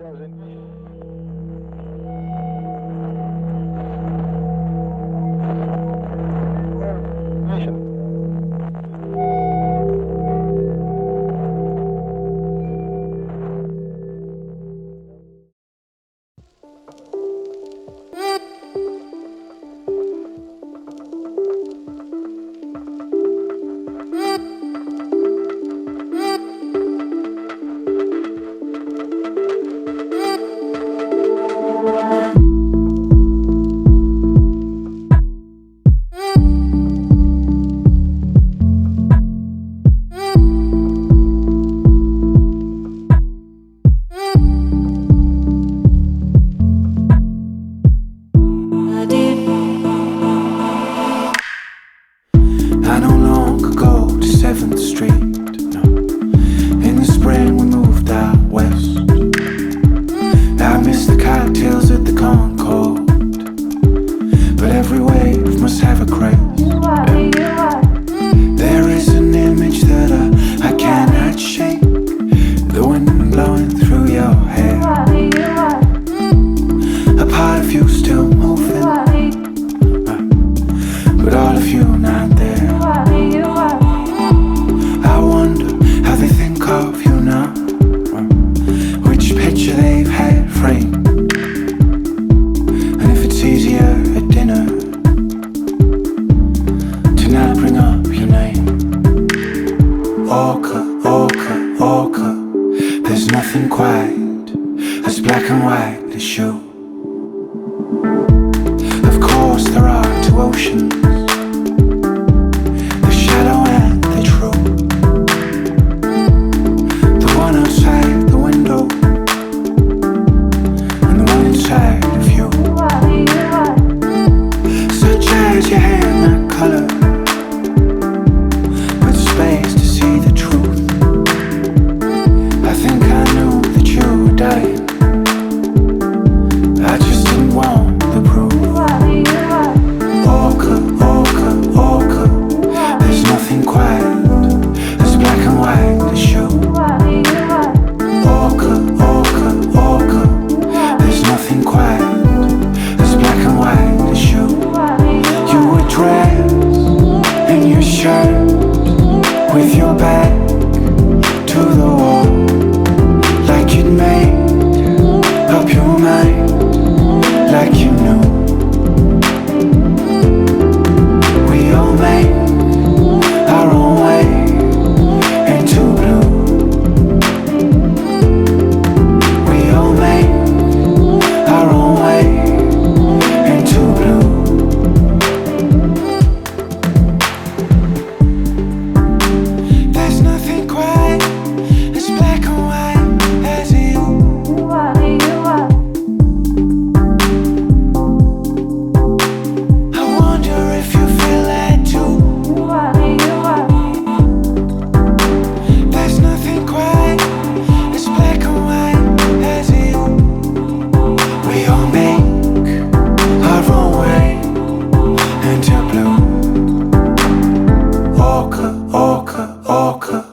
zdarzeń. ochre, ochre. There's nothing quite as black and white as you.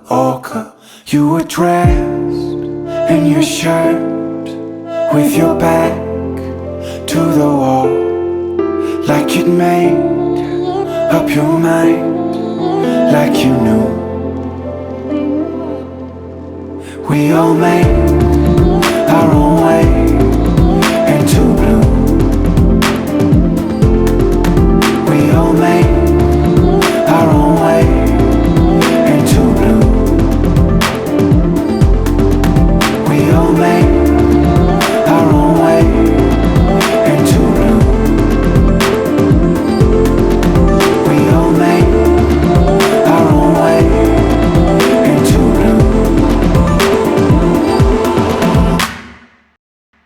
ochre. You were dressed in your shirt with your back to the wall, like you'd made up your mind, like you knew. We all made our own way.